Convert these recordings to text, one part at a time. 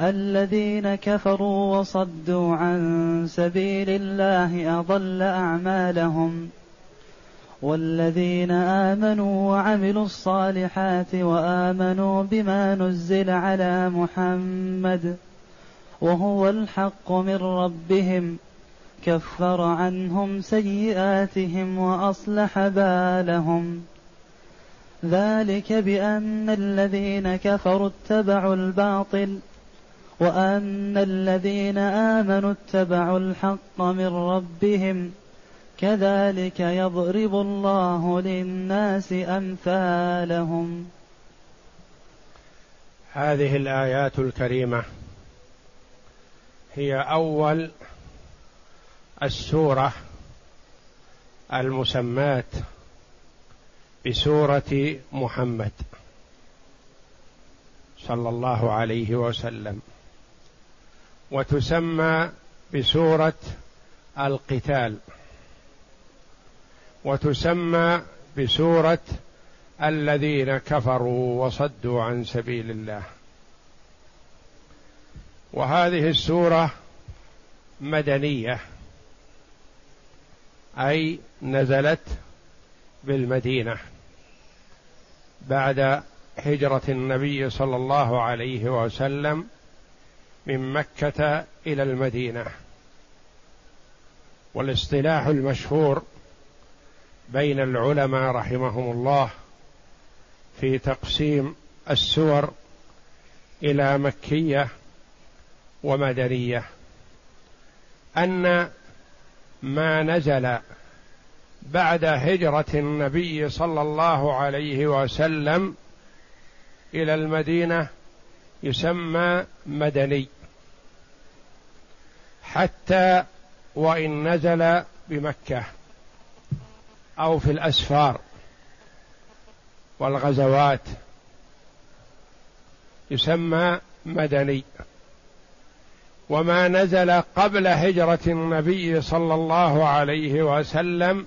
الذين كفروا وصدوا عن سبيل الله أضل أعمالهم والذين آمنوا وعملوا الصالحات وآمنوا بما نزل على محمد وهو الحق من ربهم كفر عنهم سيئاتهم وأصلح بالهم ذلك بأن الذين كفروا اتبعوا الباطل وان الذين امنوا اتبعوا الحق من ربهم كذلك يضرب الله للناس امثالهم. هذه الآيات الكريمة هي أول السورة المسماة بسورة محمد صلى الله عليه وسلم. وتسمى بسورة القتال. وتسمى بسورة الذين كفروا وصدوا عن سبيل الله. وهذه السورة مدنية أي نزلت بالمدينة بعد هجرة النبي صلى الله عليه وسلم من مكة إلى المدينة. والاصطلاح المشهور بين العلماء رحمهم الله في تقسيم السور إلى مكية ومدنية أن ما نزل بعد هجرة النبي صلى الله عليه وسلم إلى المدينة يسمى مدني. حتى وإن نزل بمكة أو في الأسفار والغزوات. يسمى مدني. وما نزل قبل هجرة النبي صلى الله عليه وسلم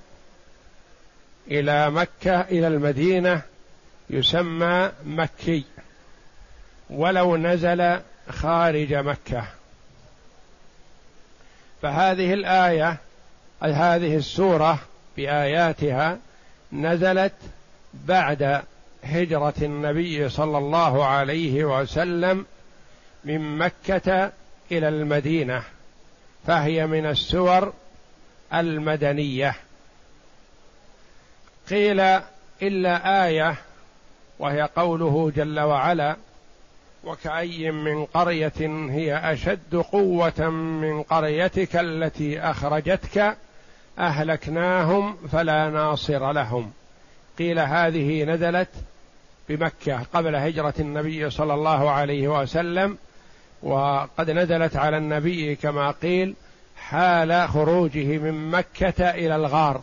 إلى مكة إلى المدينة يسمى مكي. ولو نزل خارج مكة. فهذه الآية أي هذه السورة بآياتها نزلت بعد هجرة النبي صلى الله عليه وسلم من مكة إلى المدينة فهي من السور المدنية. قيل إلا آية وهي قوله جل وعلا وكأي من قرية هي أشد قوة من قريتك التي أخرجتك أهلكناهم فلا ناصر لهم. قيل هذه نزلت بمكة قبل هجرة النبي صلى الله عليه وسلم وقد نزلت على النبي كما قيل حال خروجه من مكة إلى الغار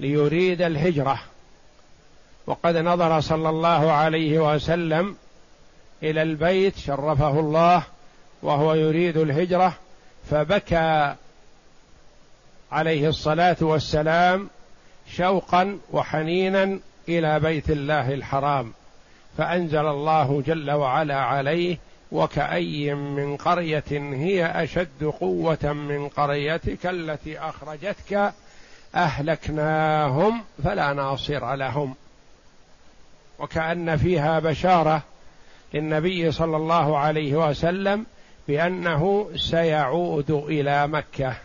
ليريد الهجرة. وقد نظر صلى الله عليه وسلم إلى البيت شرفه الله وهو يريد الهجرة فبكى عليه الصلاة والسلام شوقا وحنينا إلى بيت الله الحرام. فأنزل الله جل وعلا عليه وكأي من قرية هي أشد قوة من قريتك التي أخرجتك أهلكناهم فلا ناصر لهم. وكأن فيها بشارة للنبي صلى الله عليه وسلم بأنه سيعود إلى مكة.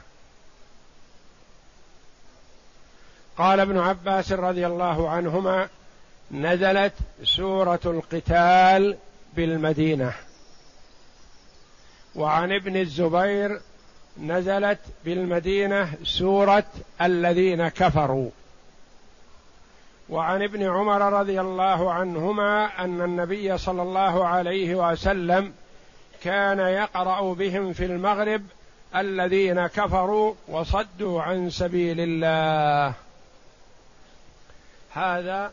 قال ابن عباس رضي الله عنهما نزلت سورة القتال بالمدينة. وعن ابن الزبير نزلت بالمدينة سورة الذين كفروا. وعن ابن عمر رضي الله عنهما أن النبي صلى الله عليه وسلم كان يقرأ بهم في المغرب الذين كفروا وصدوا عن سبيل الله. هذا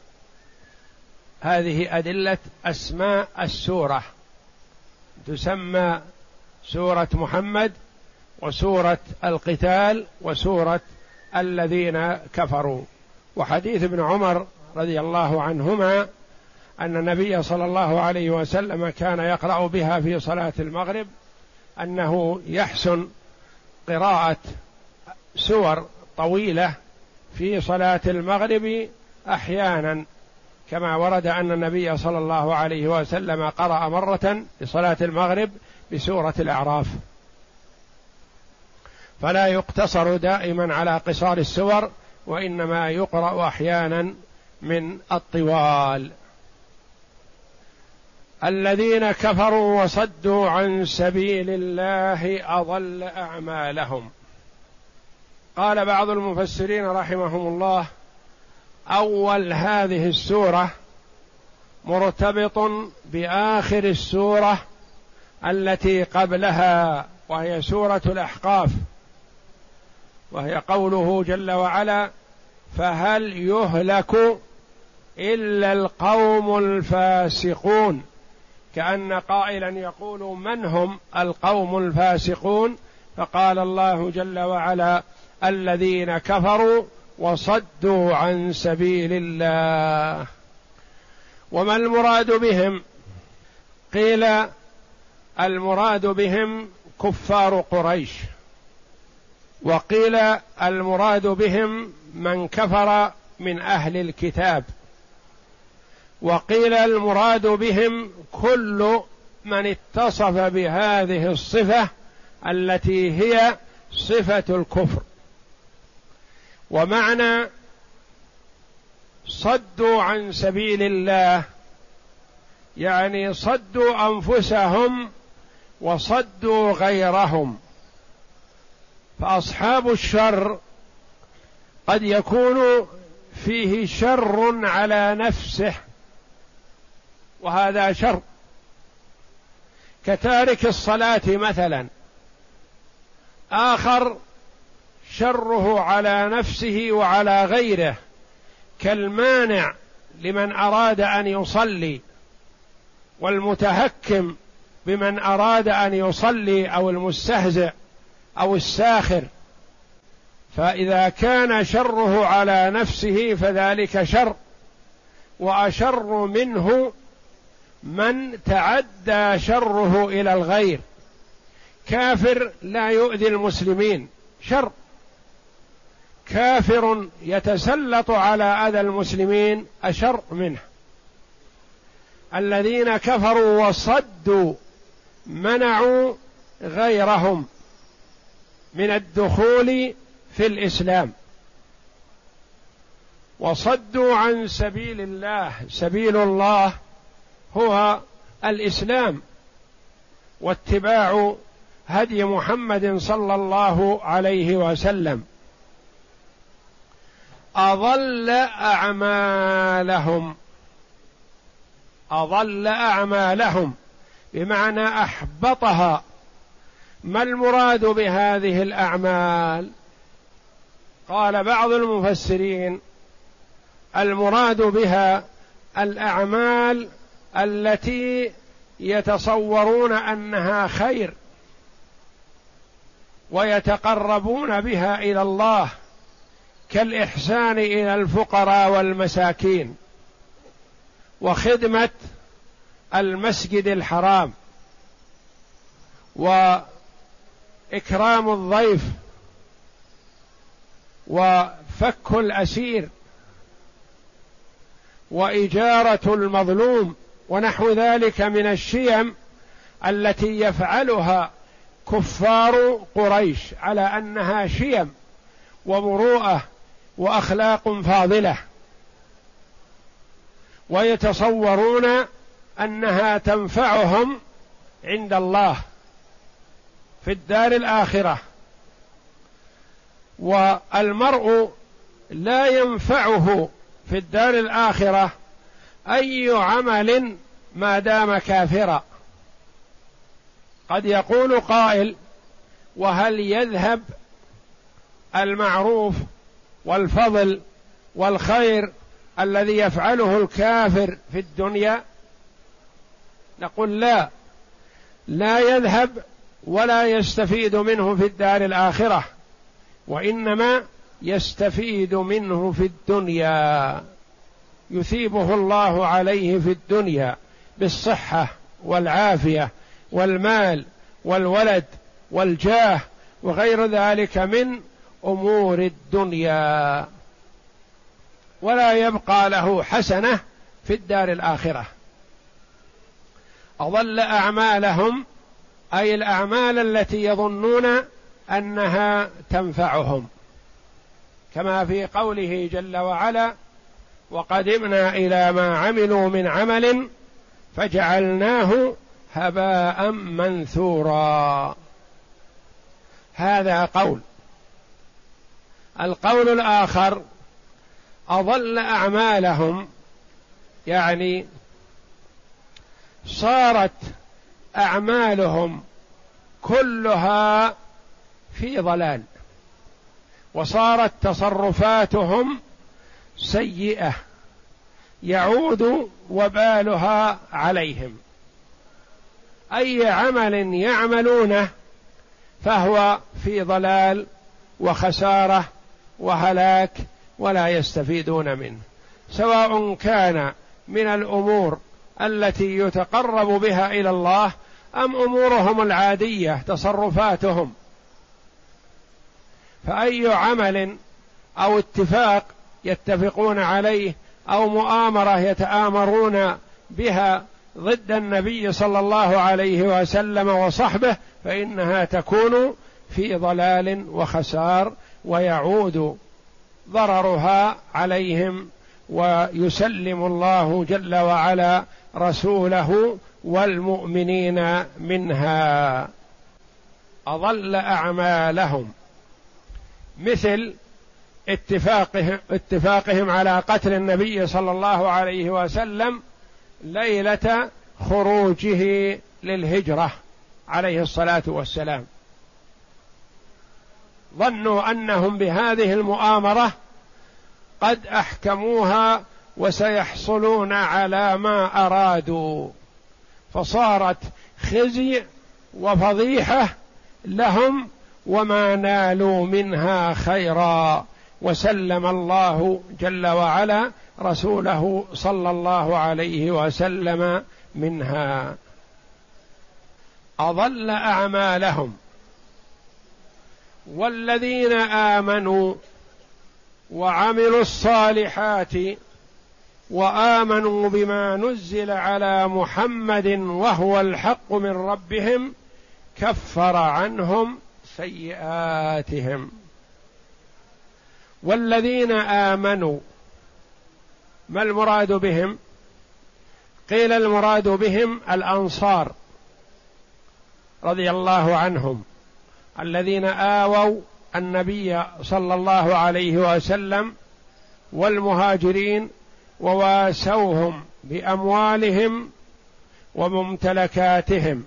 هذه أدلة أسماء السورة. تسمى سورة محمد وسورة القتال وسورة الذين كفروا. وحديث ابن عمر رضي الله عنهما أن النبي صلى الله عليه وسلم كان يقرأ بها في صلاة المغرب أنه يحسن قراءة سور طويلة في صلاة المغرب أحيانا كما ورد أن النبي صلى الله عليه وسلم قرأ مرة في صلاة المغرب بسورة الأعراف. فلا يقتصر دائما على قصار السور وإنما يقرأ أحيانا من الطوال. الذين كفروا وصدوا عن سبيل الله أضل أعمالهم. قال بعض المفسرين رحمهم الله أول هذه السورة مرتبط بآخر السورة التي قبلها وهي سورة الأحقاف. وهي قوله جل وعلا فهل يهلك إلا القوم الفاسقون كأن قائلا يقول من هم القوم الفاسقون فقال الله جل وعلا الذين كفروا وصدوا عن سبيل الله. وما المراد بهم؟ قيل المراد بهم كفار قريش. وقيل المراد بهم من كفر من أهل الكتاب. وقيل المراد بهم كل من اتصف بهذه الصفة التي هي صفة الكفر. ومعنى صدوا عن سبيل الله يعني صدوا أنفسهم وصدوا غيرهم. فأصحاب الشر قد يكون فيه شر على نفسه وهذا شر. كتارك الصلاة مثلا آخر شره على نفسه وعلى غيره كالمانع لمن أراد أن يصلي والمتهكم بمن أراد أن يصلي أو المستهزئ. أو الساخر فإذا كان شره على نفسه فذلك شر وأشر منه من تعدى شره إلى الغير. كافر لا يؤذي المسلمين شر. كافر يتسلط على أذى المسلمين أشر منه. الذين كفروا وصدوا منعوا غيرهم. من الدخول في الإسلام. وصدوا عن سبيل الله. سبيل الله هو الإسلام. واتباع هدي محمد صلى الله عليه وسلم. أضل أعمالهم. أضل أعمالهم. بمعنى أحبطها. ما المراد بهذه الأعمال؟ قال بعض المفسرين المراد بها الأعمال التي يتصورون أنها خير ويتقربون بها إلى الله كالإحسان إلى الفقراء والمساكين وخدمة المسجد الحرام واكرام الضيف وفك الأسير وإجارة المظلوم ونحو ذلك من الشيم التي يفعلها كفار قريش على أنها شيم ومروءة وأخلاق فاضلة. ويتصورون أنها تنفعهم عند الله. في الدار الآخرة. والمرء لا ينفعه في الدار الآخرة أي عمل ما دام كافرا. قد يقول قائل وهل يذهب المعروف والفضل والخير الذي يفعله الكافر في الدنيا؟ نقول لا. لا يذهب ولا يستفيد منه في الدار الآخرة وإنما يستفيد منه في الدنيا. يثيبه الله عليه في الدنيا بالصحة والعافية والمال والولد والجاه وغير ذلك من أمور الدنيا. ولا يبقى له حسنة في الدار الآخرة. أضل أعمالهم أي الأعمال التي يظنون أنها تنفعهم. كما في قوله جل وعلا وقدمنا إلى ما عملوا من عمل فجعلناه هباء منثورا. هذا قول. القول الآخر أضل أعمالهم يعني صارت أعمالهم كلها في ضلال وصارت تصرفاتهم سيئة يعود وبالها عليهم. أي عمل يعملونه فهو في ضلال وخسارة وهلاك ولا يستفيدون منه سواء كان من الأمور التي يتقرب بها إلى الله أم أمورهم العادية تصرفاتهم؟ فأي عمل أو اتفاق يتفقون عليه أو مؤامرة يتآمرون بها ضد النبي صلى الله عليه وسلم وصحبه فإنها تكون في ضلال وخسار ويعود ضررها عليهم ويسلم الله جل وعلا رسوله والمؤمنين منها. أضل أعمالهم. مثل اتفاقهم اتفاقهم على قتل النبي صلى الله عليه وسلم ليلة خروجه للهجرة عليه الصلاة والسلام. ظنوا أنهم بهذه المؤامرة قد أحكموها وسيحصلون على ما أرادوا. فصارت خزي وفضيحة لهم وما نالوا منها خيرا. وسلم الله جل وعلا رسوله صلى الله عليه وسلم منها. أضل أعمالهم. والذين آمنوا وعملوا الصالحات وآمنوا بما نزل على محمد وهو الحق من ربهم كفر عنهم سيئاتهم. والذين آمنوا ما المراد بهم؟ قيل المراد بهم الأنصار رضي الله عنهم الذين آووا النبي صلى الله عليه وسلم والمهاجرين وواسوهم بأموالهم وممتلكاتهم.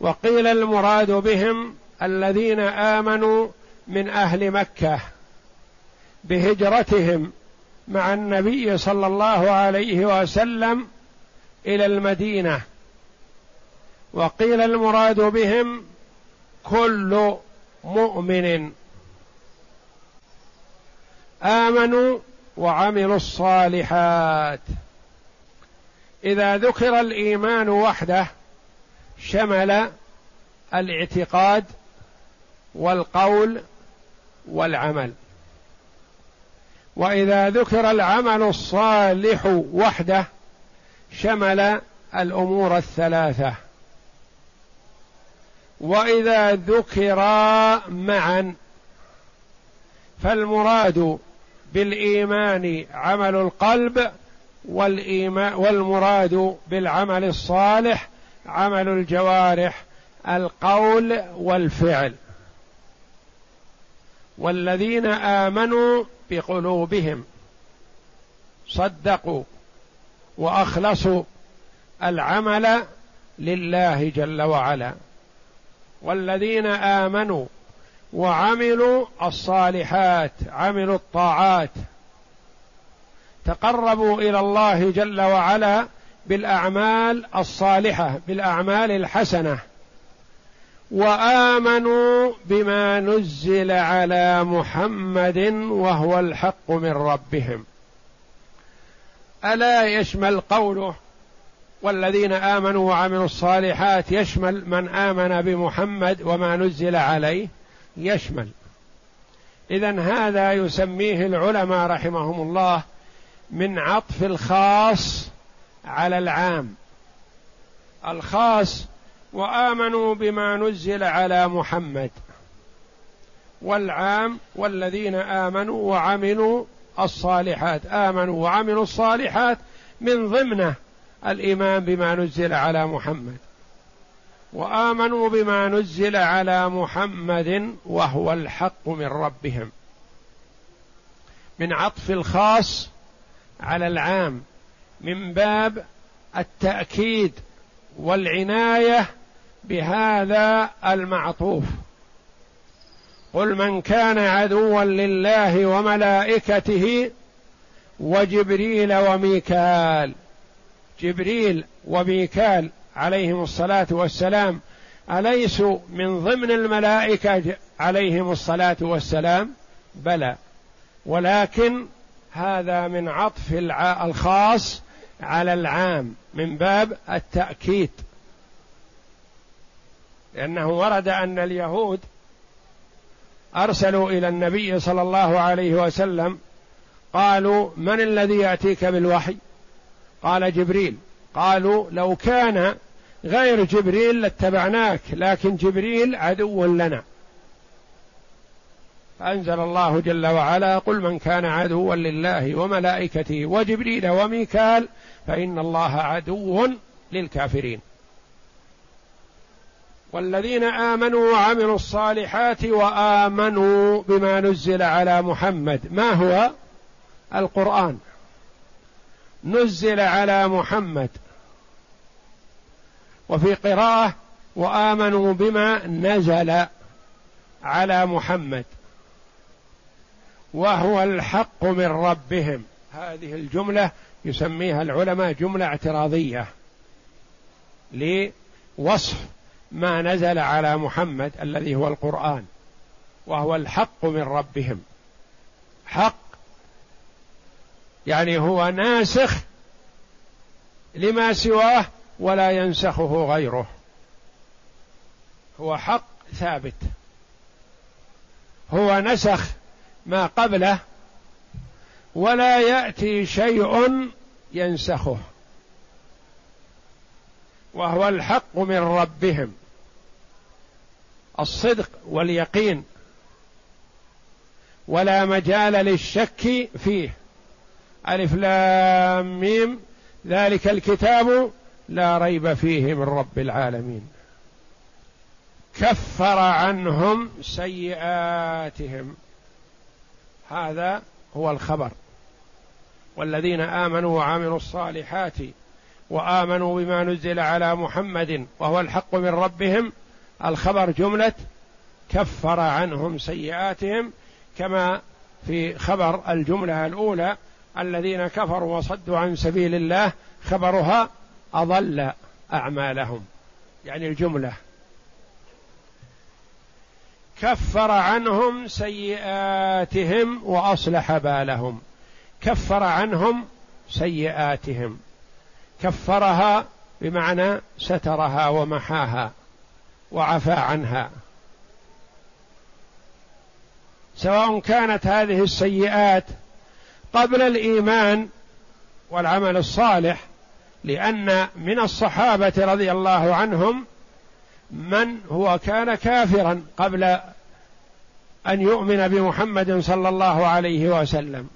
وقيل المراد بهم الذين آمنوا من أهل مكة بهجرتهم مع النبي صلى الله عليه وسلم إلى المدينة. وقيل المراد بهم كل مؤمن. آمنوا وعملوا الصالحات. إذا ذكر الإيمان وحده شمل الاعتقاد والقول والعمل. وإذا ذكر العمل الصالح وحده شمل الأمور الثلاثة. وإذا ذكرا معا فالمراد بالإيمان عمل القلب والايمان والمراد بالعمل الصالح عمل الجوارح القول والفعل. والذين آمنوا بقلوبهم صدقوا وأخلصوا العمل لله جل وعلا. والذين آمنوا وعملوا الصالحات عملوا الطاعات. تقربوا إلى الله جل وعلا بالأعمال الصالحة بالأعمال الحسنة. وآمنوا بما نزل على محمد وهو الحق من ربهم. ألا يشمل قوله والذين آمنوا وعملوا الصالحات يشمل من آمن بمحمد وما نزل عليه؟ يشمل. اذا هذا يسميه العلماء رحمهم الله من عطف الخاص على العام. الخاص وآمنوا بما نزل على محمد. والعام والذين آمنوا وعملوا الصالحات. آمنوا وعملوا الصالحات من ضمنه الإيمان بما نزل على محمد. وآمنوا بما نزل على محمد وهو الحق من ربهم. من عطف الخاص على العام. من باب التأكيد والعناية بهذا المعطوف. قل من كان عدوا لله وملائكته وجبريل وميكال. جبريل وميكال. عليهم الصلاة والسلام اليسوا من ضمن الملائكة عليهم الصلاة والسلام؟ بلى. ولكن هذا من عطف الخاص على العام من باب التأكيد. لأنه ورد أن اليهود أرسلوا إلى النبي صلى الله عليه وسلم قالوا من الذي يأتيك بالوحي؟ قال جبريل. قالوا لو كان غير جبريل لاتبعناك لكن جبريل عدو لنا. فأنزل الله جل وعلا قل من كان عدوا لله وملائكته وجبريل وميكال فإن الله عدو للكافرين. والذين آمنوا وعملوا الصالحات وآمنوا بما نزل على محمد. ما هو؟ القرآن. نزل على محمد. وفي قراءة وآمنوا بما نزل على محمد. وهو الحق من ربهم. هذه الجملة يسميها العلماء جملة اعتراضية. لوصف ما نزل على محمد الذي هو القرآن. وهو الحق من ربهم. حق يعني هو ناسخ لما سواه ولا ينسخه غيره. هو حق ثابت. هو نسخ ما قبله ولا يأتي شيء ينسخه. وهو الحق من ربهم. الصدق واليقين. ولا مجال للشك فيه. ألف لام ميم. ذلك الكتاب لا ريب فيه من رب العالمين. كفر عنهم سيئاتهم. هذا هو الخبر. والذين آمنوا وعملوا الصالحات وآمنوا بما نزل على محمد وهو الحق من ربهم الخبر جملة كفر عنهم سيئاتهم كما في خبر الجملة الأولى الذين كفروا وصدوا عن سبيل الله خبرها أضل أعمالهم. يعني الجملة. كفر عنهم سيئاتهم وأصلح بالهم. كفر عنهم سيئاتهم. كفرها بمعنى سترها ومحاها وعفى عنها. سواء كانت هذه السيئات قبل الإيمان والعمل الصالح لأن من الصحابة رضي الله عنهم من هو كان كافرا قبل أن يؤمن بمحمد صلى الله عليه وسلم.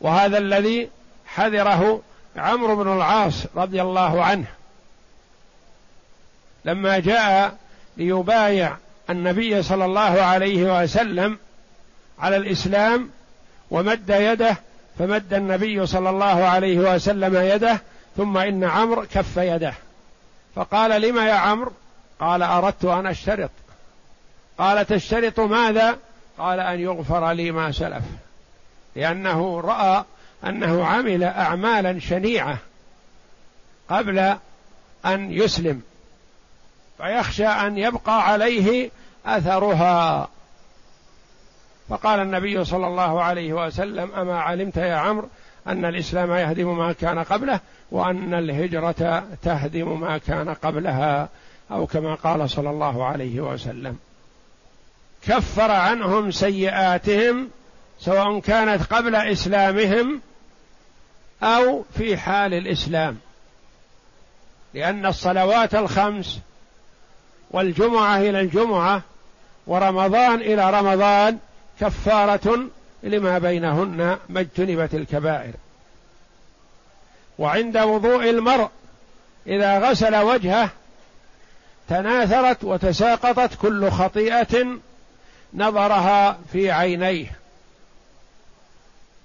وهذا الذي حذره عمرو بن العاص رضي الله عنه. لما جاء ليبايع النبي صلى الله عليه وسلم على الإسلام ومد يده فمد النبي صلى الله عليه وسلم يده ثم إن عمرو كف يده. فقال لم يا عمرو؟ قال أردت أن أشترط. قال تشترط ماذا؟ قال أن يغفر لي ما سلف. لأنه رأى أنه عمل أعمالا شنيعة قبل أن يسلم فيخشى أن يبقى عليه أثرها. فقال النبي صلى الله عليه وسلم أما علمت يا عمرو أن الإسلام يهدم ما كان قبله وأن الهجرة تهدم ما كان قبلها أو كما قال صلى الله عليه وسلم. كفر عنهم سيئاتهم سواء كانت قبل إسلامهم أو في حال الإسلام. لأن الصلوات الخمس والجمعة إلى الجمعة ورمضان إلى رمضان كفارة لما بينهن ما اجتنبت الكبائر. وعند وضوء المرء إذا غسل وجهه تناثرت وتساقطت كل خطيئة نظرها في عينيه.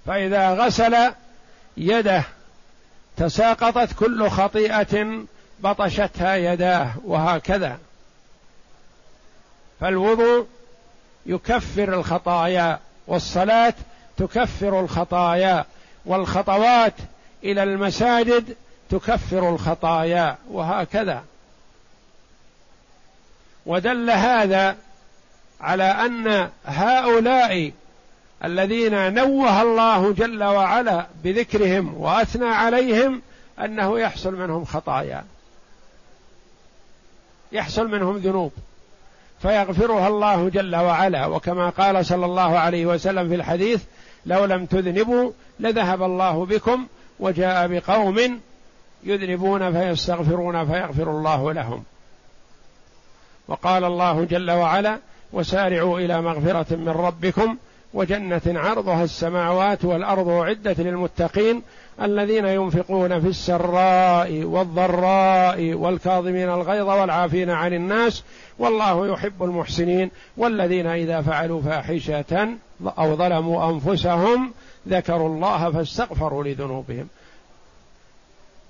فإذا غسل يده تساقطت كل خطيئة بطشتها يداه وهكذا. فالوضوء يكفر الخطايا والصلاة تكفر الخطايا والخطوات إلى المساجد تكفر الخطايا وهكذا. ودل هذا على أن هؤلاء الذين نوه الله جل وعلا بذكرهم وأثنى عليهم أنه يحصل منهم خطايا. يحصل منهم ذنوب. فيغفرها الله جل وعلا. وكما قال صلى الله عليه وسلم في الحديث لو لم تذنبوا لذهب الله بكم وجاء بقوم يذنبون فيستغفرون فيغفر الله لهم. وقال الله جل وعلا وسارعوا إلى مغفرة من ربكم وجنة عرضها السماوات والأرض اعدت للمتقين الذين ينفقون في السراء والضراء والكاظمين الغيظ والعافين عن الناس والله يحب المحسنين. والذين إذا فعلوا فاحشة أو ظلموا أنفسهم ذكروا الله فاستغفروا لذنوبهم.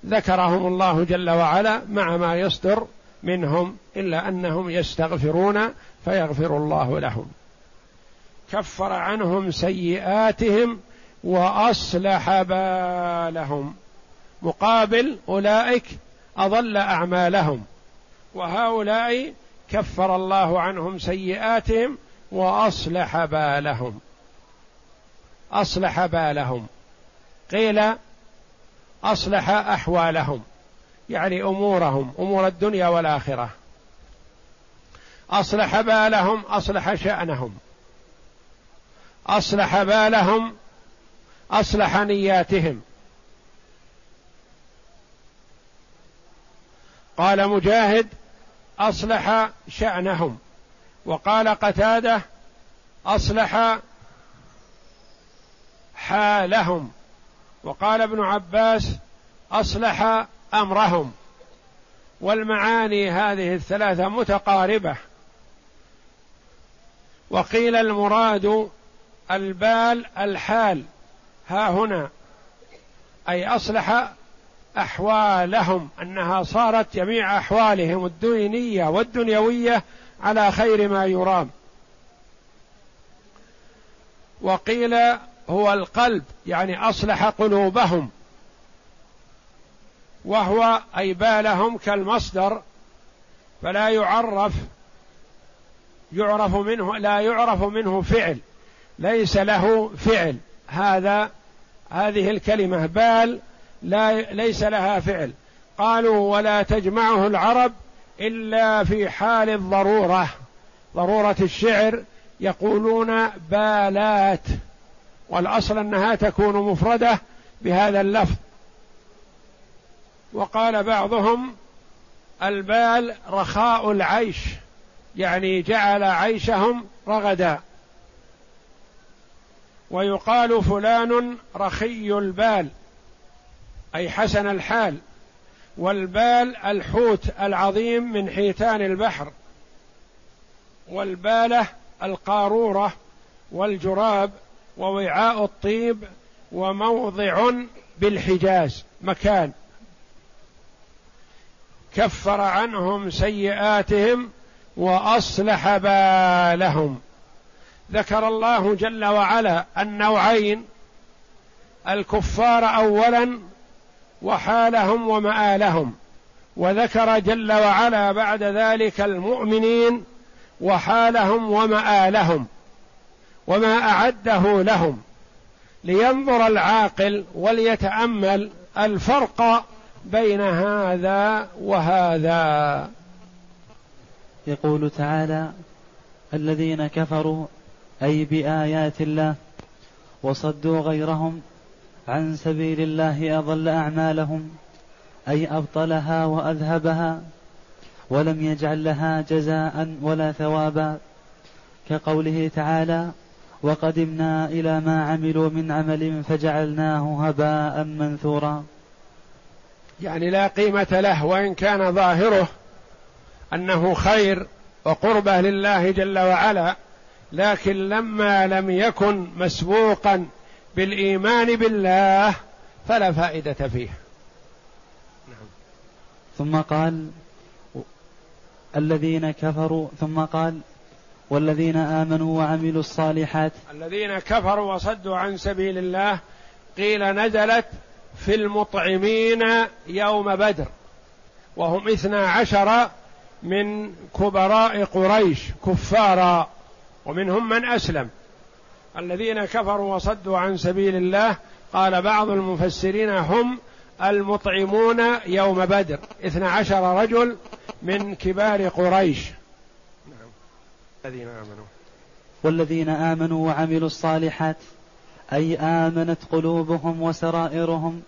ذكرهم الله جل وعلا مع ما يصدر منهم إلا أنهم يستغفرون فيغفر الله لهم. كفر عنهم سيئاتهم وأصلح بالهم. مقابل أولئك أضل أعمالهم. وهؤلاء كفر الله عنهم سيئاتهم وأصلح بالهم. أصلح بالهم. قيل أصلح أحوالهم يعني أمورهم أمور الدنيا والآخرة. أصلح بالهم أصلح شأنهم. أصلح بالهم أصلح نياتهم. قال مجاهد أصلح شأنهم. وقال قتادة أصلح حالهم. وقال ابن عباس أصلح أمرهم. والمعاني هذه الثلاثة متقاربة. وقيل المراد البال الحال. ها هنا أي أصلح أحوالهم أنها صارت جميع أحوالهم الدينية والدنيوية على خير ما يرام. وقيل هو القلب يعني أصلح قلوبهم. وهو أي بالهم كالمصدر فلا يعرف يعرف منه لا يعرف منه فعل ليس له فعل. هذا هذه الكلمة بال لا ليس لها فعل. قالوا ولا تجمعه العرب إلا في حال الضرورة. ضرورة الشعر يقولون بالات. والأصل أنها تكون مفردة بهذا اللفظ. وقال بعضهم البال رخاء العيش يعني جعل عيشهم رغدا. ويقال فلان رخي البال أي حسن الحال والبال الحوت العظيم من حيتان البحر والبالة القارورة والجراب ووعاء الطيب وموضع بالحجاز مكان. كفر عنهم سيئاتهم وأصلح بالهم. ذكر الله جل وعلا النوعين الكفار اولا وحالهم ومآلهم. وذكر جل وعلا بعد ذلك المؤمنين وحالهم ومآلهم وما أعده لهم. لينظر العاقل وليتأمل الفرق بين هذا وهذا. يقول تعالى الذين كفروا أي بآيات الله وصدوا غيرهم عن سبيل الله أضل أعمالهم أي أبطلها وأذهبها ولم يجعل لها جزاء ولا ثوابا. كقوله تعالى وقدمنا إلى ما عملوا من عمل فجعلناه هباء منثورا. يعني لا قيمة له وإن كان ظاهره أنه خير وقربة لله جل وعلا لكن لما لم يكن مسبوقا بالإيمان بالله فلا فائدة فيه. نعم. ثم قال الذين كفروا ثم قال والذين آمنوا وعملوا الصالحات. الذين كفروا وصدوا عن سبيل الله قيل نزلت في المطعمين يوم بدر وهم اثنا عشر من كبراء قريش كفارا. ومنهم من أسلم. الذين كفروا وصدوا عن سبيل الله قال بعض المفسرين هم المطعمون يوم بدر. اثنا عشر رجل من كبار قريش. نعم. الذين آمنوا. والذين آمنوا وعملوا الصالحات أي آمنت قلوبهم وسرائرهم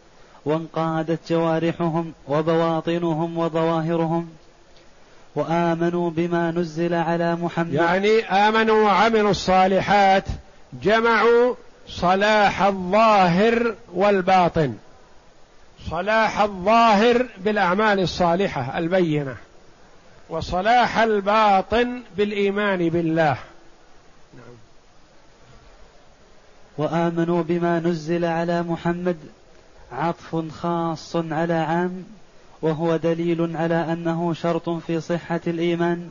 وانقادت جوارحهم وبواطنهم وظواهرهم وآمنوا بما نزل على محمد. يعني آمنوا وعملوا الصالحات جمعوا صلاح الظاهر والباطن. صلاح الظاهر بالأعمال الصالحة البينة وصلاح الباطن بالإيمان بالله. نعم. وآمنوا بما نزل على محمد. عطف خاص على عام. وهو دليل على أنه شرط في صحة الإيمان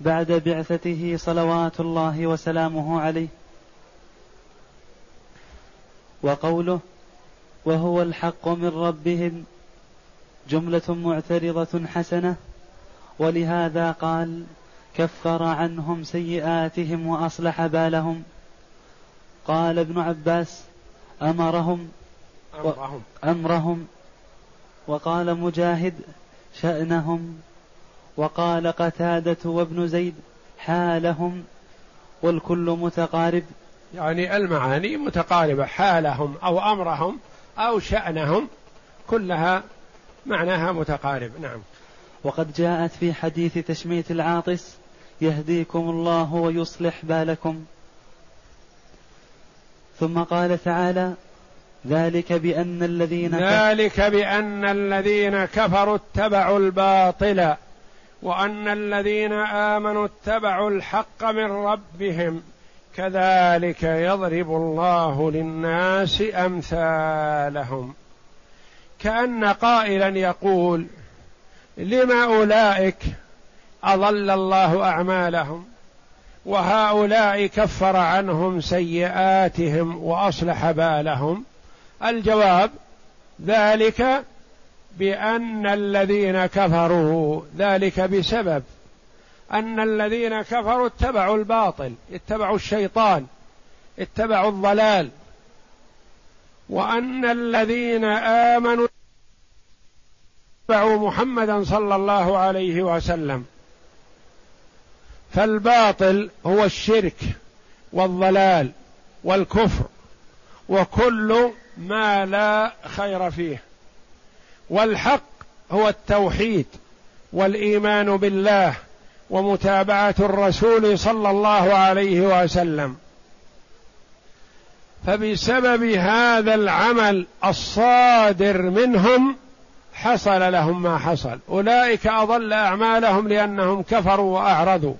بعد بعثته صلوات الله وسلامه عليه. وقوله وهو الحق من ربهم جملة معترضة حسنة ولهذا قال كفر عنهم سيئاتهم وأصلح بالهم. قال ابن عباس أمرهم أمرهم, أمرهم وقال مجاهد شأنهم وقال قتادة وابن زيد حالهم والكل متقارب. يعني المعاني متقاربة حالهم أو أمرهم أو شأنهم كلها معناها متقارب. نعم. وقد جاءت في حديث تشميت العاطس يهديكم الله ويصلح بالكم. ثم قال تعالى ذلك بأن الذين ذلك بأن الذين كفروا اتبعوا الباطل وأن الذين آمنوا اتبعوا الحق من ربهم. كذلك يضرب الله للناس أمثالهم. كأن قائلا يقول لما أولئك أضل الله أعمالهم وهؤلاء كفر عنهم سيئاتهم وأصلح بالهم؟ الجواب ذلك بأن الذين كفروا ذلك بسبب أن الذين كفروا اتبعوا الباطل اتبعوا الشيطان اتبعوا الضلال وأن الذين آمنوا اتبعوا محمدا صلى الله عليه وسلم. فالباطل هو الشرك والضلال والكفر وكل ما لا خير فيه. والحق هو التوحيد والإيمان بالله ومتابعة الرسول صلى الله عليه وسلم. فبسبب هذا العمل الصادر منهم حصل لهم ما حصل. أولئك أضل أعمالهم لأنهم كفروا وأعرضوا.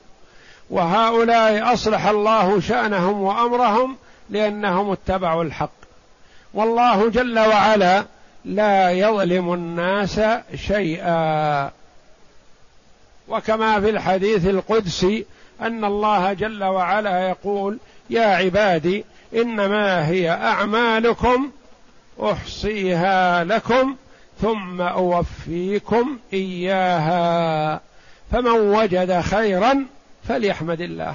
وهؤلاء أصلح الله شأنهم وأمرهم لأنهم اتبعوا الحق. والله جل وعلا لا يظلم الناس شيئا. وكما في الحديث القدسي أن الله جل وعلا يقول يا عبادي إنما هي أعمالكم أحصيها لكم ثم أوفيكم إياها. فمن وجد خيرا فليحمد الله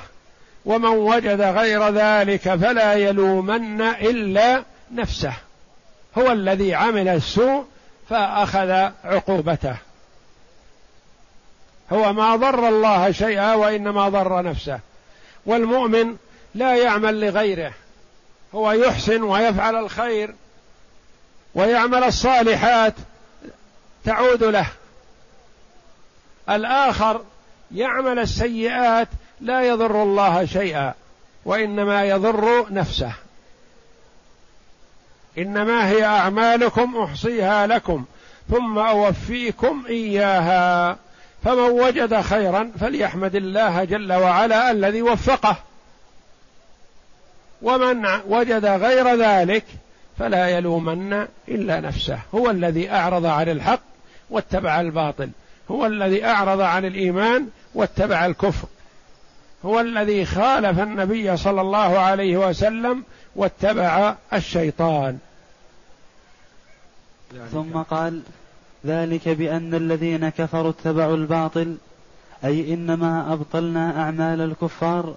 ومن وجد غير ذلك فلا يلومن إلا نفسه هو الذي عمل السوء فأخذ عقوبته. هو ما ضر الله شيئا وإنما ضر نفسه. والمؤمن لا يعمل لغيره هو يحسن ويفعل الخير ويعمل الصالحات تعود له. الآخر يعمل السيئات لا يضر الله شيئا وإنما يضر نفسه. إنما هي أعمالكم أحصيها لكم ثم أوفيكم إياها. فمن وجد خيرا فليحمد الله جل وعلا الذي وفقه. ومن وجد غير ذلك فلا يلومن إلا نفسه. هو الذي أعرض عن الحق واتبع الباطل. هو الذي أعرض عن الإيمان واتبع الكفر. هو الذي خالف النبي صلى الله عليه وسلم واتبع الشيطان. ثم قال ذلك بأن الذين كفروا اتبعوا الباطل أي إنما أبطلنا أعمال الكفار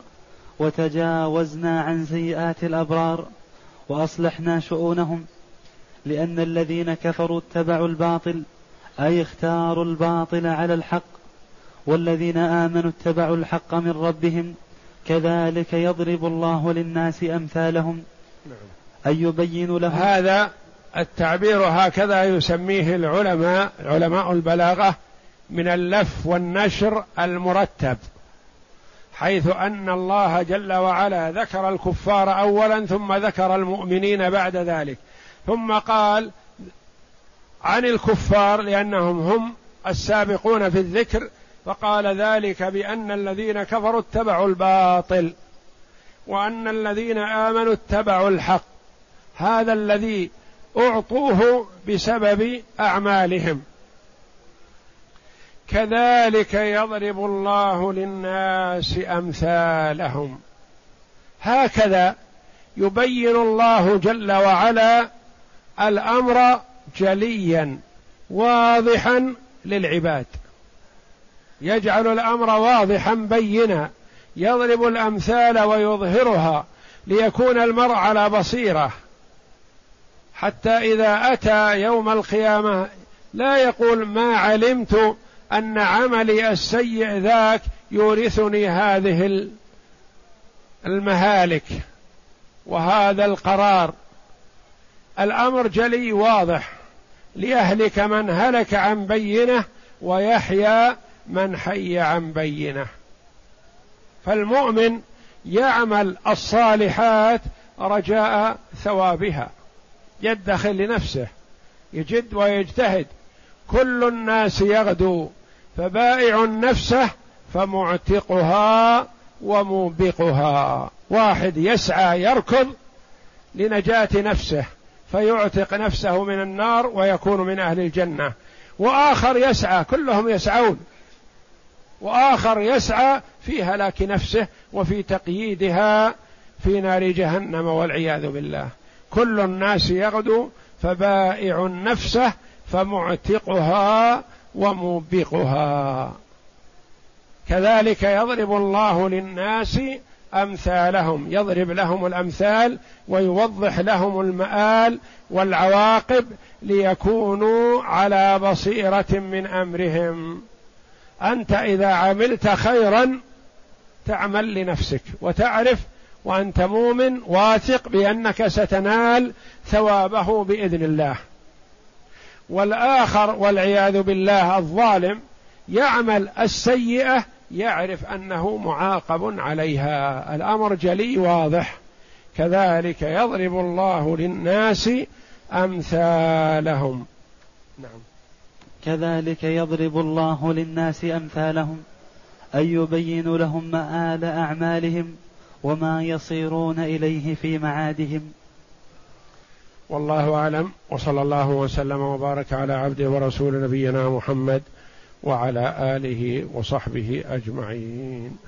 وتجاوزنا عن سيئات الأبرار وأصلحنا شؤونهم لأن الذين كفروا اتبعوا الباطل أي اختاروا الباطل على الحق والذين آمنوا اتبعوا الحق من ربهم كذلك يضرب الله للناس أمثالهم نعم. أن يبين لهم هذا التعبير هكذا يسميه العلماء علماء البلاغة من اللف والنشر المرتب حيث أن الله جل وعلا ذكر الكفار اولا ثم ذكر المؤمنين بعد ذلك ثم قال عن الكفار لأنهم هم السابقون في الذكر فقال ذلك بأن الذين كفروا اتبعوا الباطل وأن الذين آمنوا اتبعوا الحق هذا الذي أعطوه بسبب أعمالهم. كذلك يضرب الله للناس أمثالهم. هكذا يبين الله جل وعلا الأمر جليا واضحا للعباد. يجعل الأمر واضحا بينا يضرب الأمثال ويظهرها ليكون المرء على بصيرة. حتى إذا أتى يوم القيامة لا يقول ما علمت أن عملي السيء ذاك يورثني هذه المهالك وهذا القرار. الأمر جلي واضح. ليهلك من هلك عن بينة ويحيى من حي عن بينة. فالمؤمن يعمل الصالحات رجاء ثوابها. يدخل لنفسه يجد ويجتهد. كل الناس يغدو فبائع نفسه فمعتقها وموبقها. واحد يسعى يركض لنجاة نفسه فيعتق نفسه من النار ويكون من أهل الجنة. وآخر يسعى كلهم يسعون. وآخر يسعى في هلاك نفسه وفي تقييدها في نار جهنم والعياذ بالله. كل الناس يغدو فبائع نفسه فمعتقها وموبقها. كذلك يضرب الله للناس أمثالهم يضرب لهم الأمثال ويوضح لهم المآل والعواقب ليكونوا على بصيرة من أمرهم. أنت إذا عملت خيرا تعمل لنفسك وتعرف وأنت مؤمن واثق بأنك ستنال ثوابه بإذن الله. والآخر والعياذ بالله الظالم يعمل السيئة يعرف أنه معاقب عليها. الأمر جلي واضح. كذلك يضرب الله للناس أمثالهم. نعم. كذلك يضرب الله للناس أمثالهم أن يبين لهم مآل أعمالهم وما يصيرون إليه في معادهم. والله أعلم وصلى الله وسلم وبارك على عبده ورسول نبينا محمد وعلى آله وصحبه أجمعين.